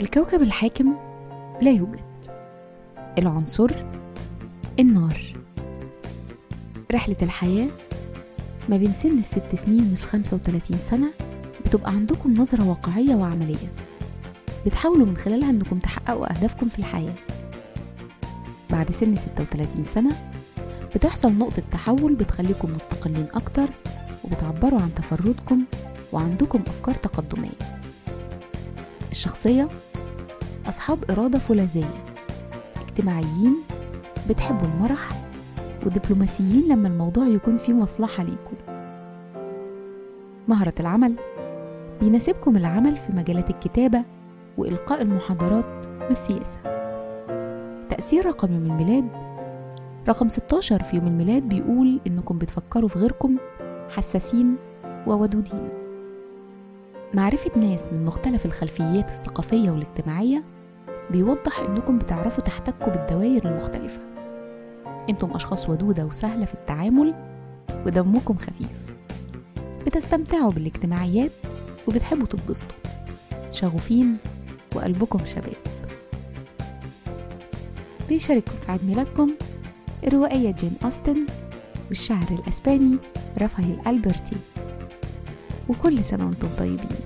الكوكب الحاكم لا يوجد. العنصر النار. رحلة الحياة ما بين سن الست سنين خمسة وتلاتين سنة بتبقى عندكم نظرة واقعية وعملية. بتحاولوا من خلالها إنكم تحققوا أهدافكم في الحياة. بعد سن ستة وتلاتين سنة بتحصل نقطة تحول بتخليكم مستقلين أكتر وبتعبروا عن تفردكم وعندكم أفكار تقدمية. الشخصية أصحاب إرادة فولاذية. اجتماعيين بتحبوا المرح ودبلوماسيين لما الموضوع يكون فيه مصلحة ليكم. مهرة العمل بيناسبكم العمل في مجالات الكتابة وإلقاء المحاضرات والسياسة. تأثير رقم يوم الميلاد رقم 16 في يوم الميلاد بيقول إنكم بتفكروا في غيركم حساسين وودودين. معرفة ناس من مختلف الخلفيات الثقافية والاجتماعية بيوضح إنكم بتعرفوا تحتكوا بالدوائر المختلفة. إنتم أشخاص ودودة وسهلة في التعامل ودمكم خفيف. بتستمتعوا بالاجتماعيات وبتحبوا تتبسطوا. شغوفين وقلبكم شباب. بيشارككم في عيد ميلادكم الروائية جين أوستن والشاعر الأسباني رافائيل ألبرتي. وكل سنة وأنتم طيبين.